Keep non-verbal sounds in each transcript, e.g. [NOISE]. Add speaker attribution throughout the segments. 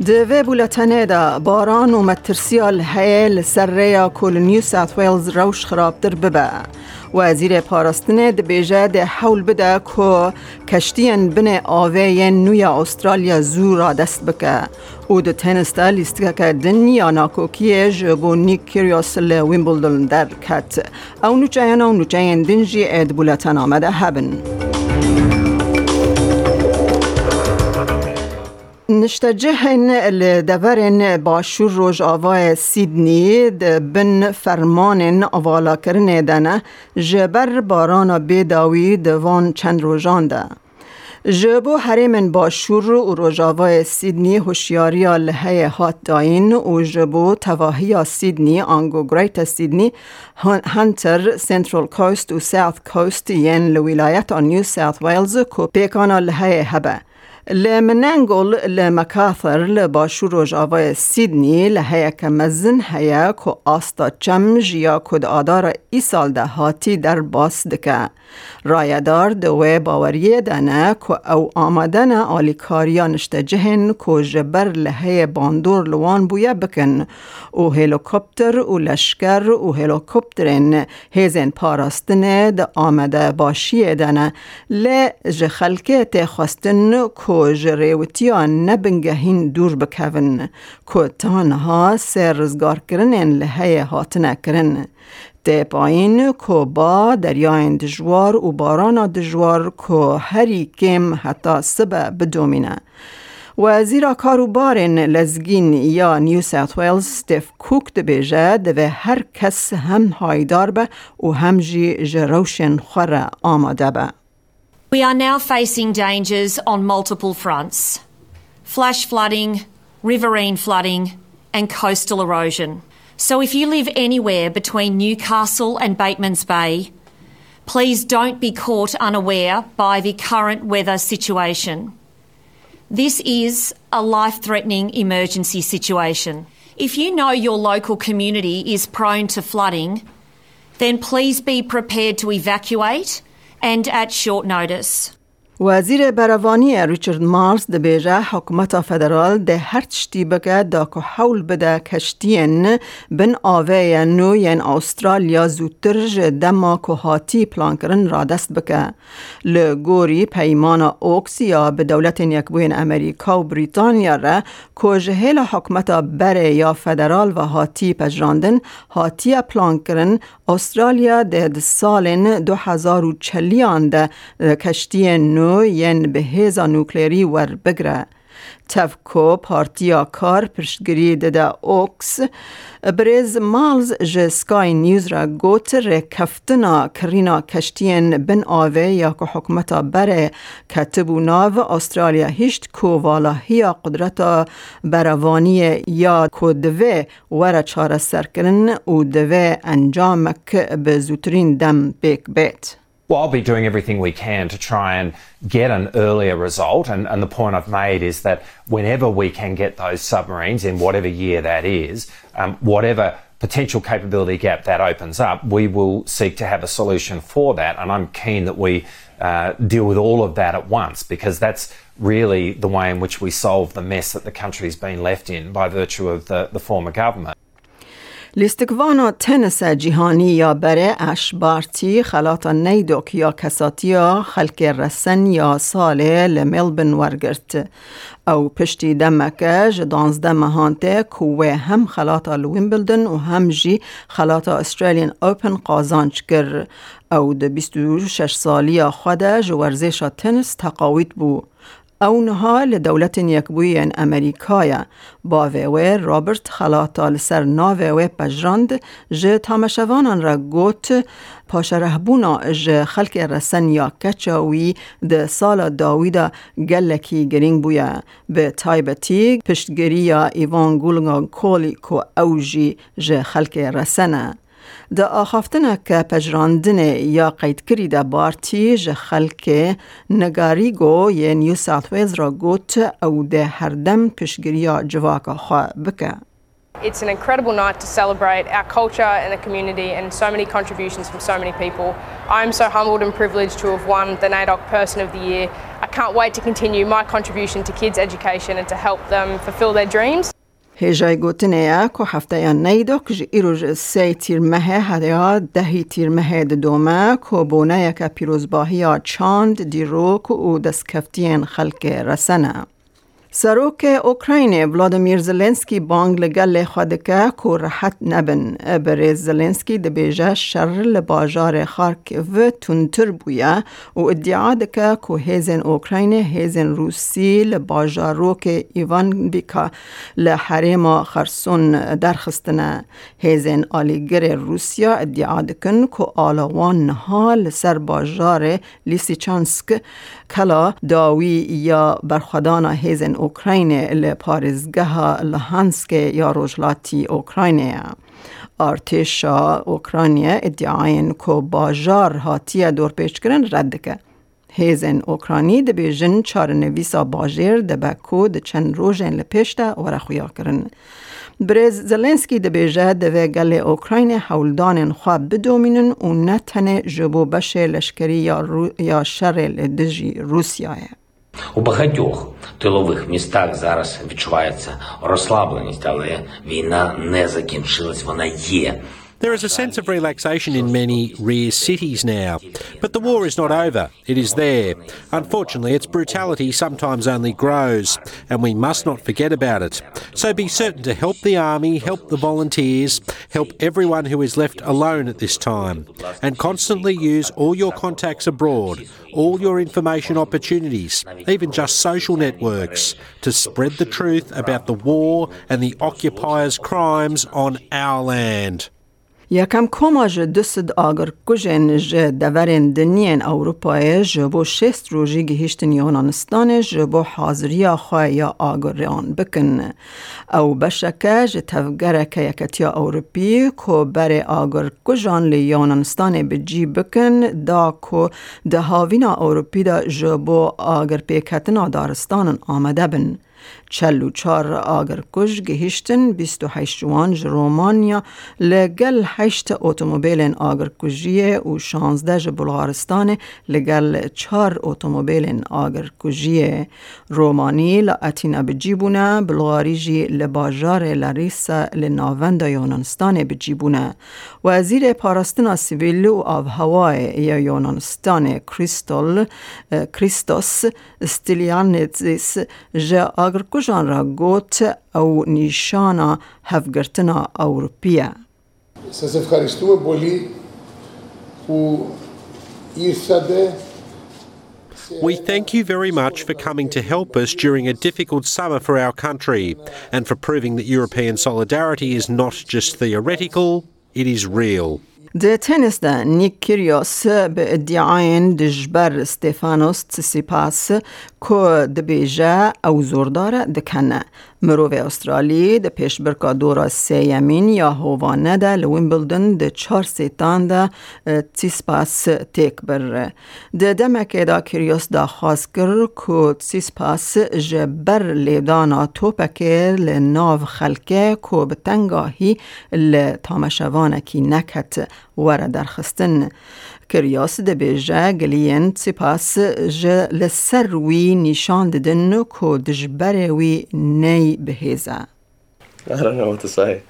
Speaker 1: بشی کردینه دوی بولتنه دا باران و مترسیال هیل سر ریا کل نیو ساوت ویلز روش خرابتر ببه وزیر پاراستنه ده بیجه ده حول بده که کشتین بن آوه نوی استرالیا زورا دست بکه او ده تنستا لیست که دنیا ناکوکیه جبو نیک کریوس ویمبلدن در کت او نوچه او نوچه دنجی اد بولتن آمده هبن نشتجهن لدورن باشور روش آوای سیدنی بن فرمان آوالا کرنه دنه جبر بارانا بیداوی دوان چند روزان ده. جبو حریم باشور و روژاوای سیدنی هوشیاری لحه هات داین و جبو تواهی سیدنی آنگو گریت سیدنی هنتر سنترال کوست و ساوت کوست ین لولایت آن نیو ساوت ویلز کو پیکانا لحه هبه. لمننگل لمکاثر لباشور و جاوای سیدنی لحیه که مزن هیا که آستا چم جیا کد آدار ای سال ده هاتی در باس دکه. رایدار دوی باوریه دنه که او آمدن آلیکاریا نشته جهن که جبر لحیه باندور لوان بویه بکن و هلیکوپتر و لشکر و هلیکوپترین هیزن پاراستنه ده آمده باشیه دنه ل جخلکه تخواستن که جریوتیا نبنگهین دور بکون که تانها سرزگار کرنن لحیه هاتنه کرن. ده پایین که با دریاین دجوار و باران دجوار که هری کم حتی سبه بدومینه. وزیر کاروبارن لزگین یا نیو ساوت ویلز ستیف کوک دبیجه دوه هر کس هم هایدار به و هم جی جروشن خوره آماده به.
Speaker 2: We are now facing dangers on multiple fronts flash flooding, riverine flooding, and coastal erosion. So if you live anywhere between Newcastle and Batemans Bay, please don't be caught unaware by the current weather situation. This is a life threatening emergency situation. If you know your local community is prone to flooding, then please be prepared to evacuate and at short notice.
Speaker 1: وزیر بروانی ریچارد مارز ده بیجه حکومت فدرال ده هر تشتی بگه دا که حول بده کشتین بن آوه نو ین استرالیا زودتر دما که هاتی پلان کرن را دست بکه. لگوری پیمان اوکس یا به دولت یکبوین امریکا و بریتانیا را که جهیل حکومت بره یا فدرال و هاتی پجراندن هاتی پلان کرن استرالیا ده سال 2040 ده کشتین نو ین به هیزا نوکلیری ور بگره تفکو پارتیا کار پشتگیری دده اوکس بریز مالز جه سکای نیوز را گوت ره کفتنا کرینا کشتین بن آوه یا که حکومتا بره کتبو ناو استرالیا هیشت کو والا هیا قدرتا بروانی یا کو دوه ور چاره سرکرن و دوه انجامک به زوترین دم بیک بیت.
Speaker 3: Well, I'll be doing everything we can to try and get an earlier result. And, and, the point I've made is that whenever we can get those submarines in whatever year that is, um, whatever potential capability gap that opens up, we will seek to have a solution for that. And I'm keen that we uh, deal with all of that at once because that's really the way in which we solve the mess that the country's been left in by virtue of the, the former government.
Speaker 1: لیستکوانا تنس جهانی یا بره اشبارتی خلاطا نیدوک یا کساتیا خلک رسن یا ساله لملبن ورگرت. او پشتی دمکه جدانزده مهانته کوه هم خلاطا لویمبلدن و هم جی خلاطا استرالین اوپن قازانچ گر او ده 26 سالی خوده جورزش تنس تقاویت بو. او نها لدولت یکبوی امریکایا با وی رابرت خلاطا لسر ناوی پجراند جه تامشوانان را گوت پاشرهبونا جه خلق رسن یا کچاوی ده سال داویدا گلکی گرینگ بویا به تایبتی پشتگیری یا ایوان گولگان کولی کو اوجی جه خلق رسنه. دا آخافتنه که پجراندنه یا قید کری دا بارتی جه خلک نگاری گو یه نیو ساوت ویز را گوت او ده هر دم پشگریا جواکا خواه بکه.
Speaker 4: It's an incredible night to celebrate our culture and the community and so many contributions from so many people. I'm so humbled and privileged to have won the NAIDOC Person of the Year. I can't wait to continue my contribution to kids' education and to help them fulfill their dreams.
Speaker 1: هیجای گوتنیا که هفته یا نیدو که ایروژ سی تیر مه هدیا دهی تیر مه دومه که بونه یک پیروزباهی چاند دیروک و دستکفتین خلق رسنه. سروک اوکراین ولادیمیر زلنسکی بانگ لگل خودکه که راحت نبن. بر زلنسکی دبیجه شر لباجار خارکیو تونتر بویا و ادعا دکه که هیزن اوکراین هیزن روسی لباجاروک ایوان بیکا لحریم خرسون درخستنه. هیزن آلیگر روسیا ادعا دکن که آلوان نها لسر باجار لیسیچانسک کلا داوی یا برخدان هیزن اوکراین لپارزگاه لهانسک یا روجلاتی اوکراینه ارتشا اوکراینیا ادعاین که باجار هاتیه دور پیش کرن رد که هیزن اوکرانی بیجن چار نویسا باجر ده بکو ده چند روژن لپیشتا ورخویا کرن. برز زلنسکی ده بیجه ده و گل اوکراین حولدان خواب بدومینن و نتنه جبو بشه لشکری یا, رو یا شر لدجی روسیاه.
Speaker 5: У багатьох тилових містах зараз відчувається розслабленість, але війна не закінчилась, вона є.
Speaker 6: There is a sense of relaxation in many rear cities now. But the war is not over. It is there. Unfortunately, its brutality sometimes only grows, and we must not forget about it. So be certain to help the army, help the volunteers, help everyone who is left alone at this time, and constantly use all your contacts abroad, all your information opportunities, even just social networks, to spread the truth about the war and the occupiers' crimes on our land.
Speaker 1: یکم کما جه دست آگر کجن جه دورین دنین اروپای جه بو شست روژی گهیشتن یونانستان جه بو حاضری خواه یا آگریان بکن. او بشکه جه تفگره که یکتیا اوروپی که بر آگر کجان لی یونانستان بجی بکن دا که ده هاوینا اوروپی دا جه بو آگر پیکتنا دارستان آمده بن. چلو چار آگر کش گهشتن بیست و هشت جوان رومانیا لگل هشت اتومبیل آگر کجیه و شانزده ج بلغارستان لگل چار اتومبیل آگر کجیه رومانی لاتینا بجیبونه بلغاری جی لباجار لریس لناوند یونانستان بجیبونه. وزیر پاراستنا سیویل و آب هوای یا یونانستان کریستال کریستوس استیلیانیتزیس جه آگر کجان را گوت او نیشانا هفگرتنا اوروپیه
Speaker 7: Σας ευχαριστούμε πολύ που ήρθατε
Speaker 6: We thank you very much for coming to help us during a difficult summer for our country and for proving that European solidarity is not just theoretical, it is real.
Speaker 1: ده تنس ده نیک کریوس به ادعاین دجبر ستيفانوس تسيباس که دبیجه او زوردار دکنه مروف استرالی ده پیش برکا دورا سیمین یا هوانه ده لویمبلدن ده چار سیتان ده تسیسپاس تیک بر. ده دمکه دا کریوس دا خواست کر که تسیسپاس جبر لیدانا توپکه لناو خلکه که بتنگاهی لتامشوانه کی نکت وره درخستن.
Speaker 8: I don't know what to say.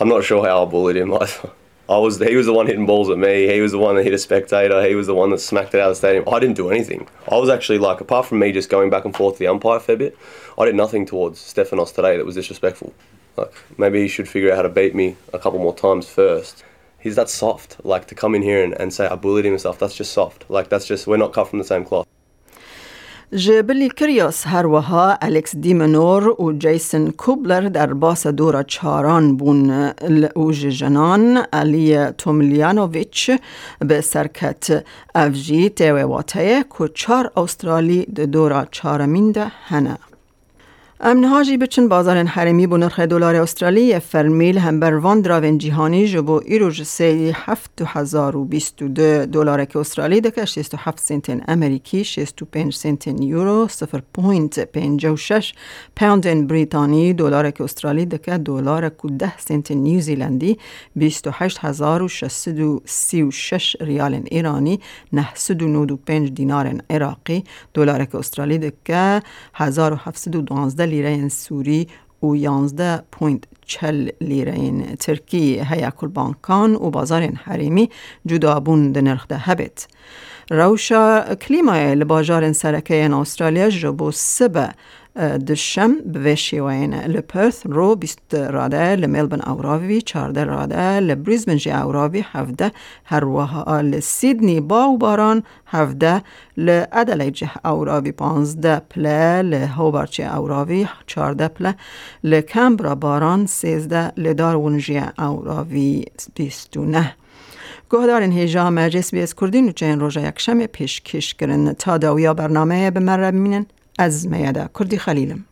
Speaker 8: I'm not sure how I bullied him. [LAUGHS] I, I was he was the one hitting balls at me. He was the one that hit a spectator. He was the one that smacked it out of the stadium. I didn't do anything. I was actually like, apart from me just going back and forth to the umpire a fair bit, I did nothing towards Stefanos today that was disrespectful. Like maybe he should figure out how to beat me a couple more times first He's that soft. Like to come in here and, and say I bullied him and stuff. That's just soft. Like that's just we're not cut from the same cloth.
Speaker 1: جبلی کریاس هر وها الکس دیمنور و جیسن کوبلر در باس دورا چاران بون او جنان علی توملیانوویچ به سرکت افجی تیوه واتایه که چار استرالی ده دورا چارمین ده هنه. ام نهاجی بچن بازار حرمی بو نرخ دلار استرالی فرمیل هم بر وان دراون جهانی جبو ایروج سی هفت هزار و بیست و دو دلار که استرالی دکه شیست و هفت سنتین امریکی شیست و پنج سنتین یورو سفر پوینت پنج و شش پوندن بریتانی دلار که استرالی دکه دلار که ده سنتین نیوزیلندی بیست و هشت هزار و شست و سی و شش ریال ایرانی نه سد و نود و پنج دینار عراقی دلار که استرالی دکه هزار و هفت و دوانزده لیره سوری و 11.40 لیره ترکی هیا کل بانکان و بازار حریمی جدابون ده نرخ ده هبت. روشا کلیمای لباجار سرکه استرالیا جبو سبه دشم به شیوین لپرث رو بیست راده لملبن اوراوی چارده راده لبریزبن جی اوراوی هفده هر وها لسیدنی با و باران هفده لعدلی جه اوراوی پانزده پله لهوبارچ جه اوراوی چارده پله لکمبرا باران سیزده لدارون جی اوراوی بیستونه. گهدارین هیجا مجلس بیس کردین و چین روژا یک شمه پیش کش کرن تا داویا برنامه به من میاده کردی خلیلم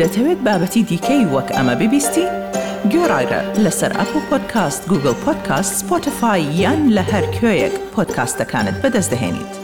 Speaker 9: دەتەوێت بابەتی دیکەی وەک ئەمە ببیستی؟ گۆڕایرە لەسەر ئەپ و پۆدکاست گوگل پۆدکاست سپۆتفاای یان لە هەر کوێیەک پۆدکاستەکانت بەدەستدەێنیت.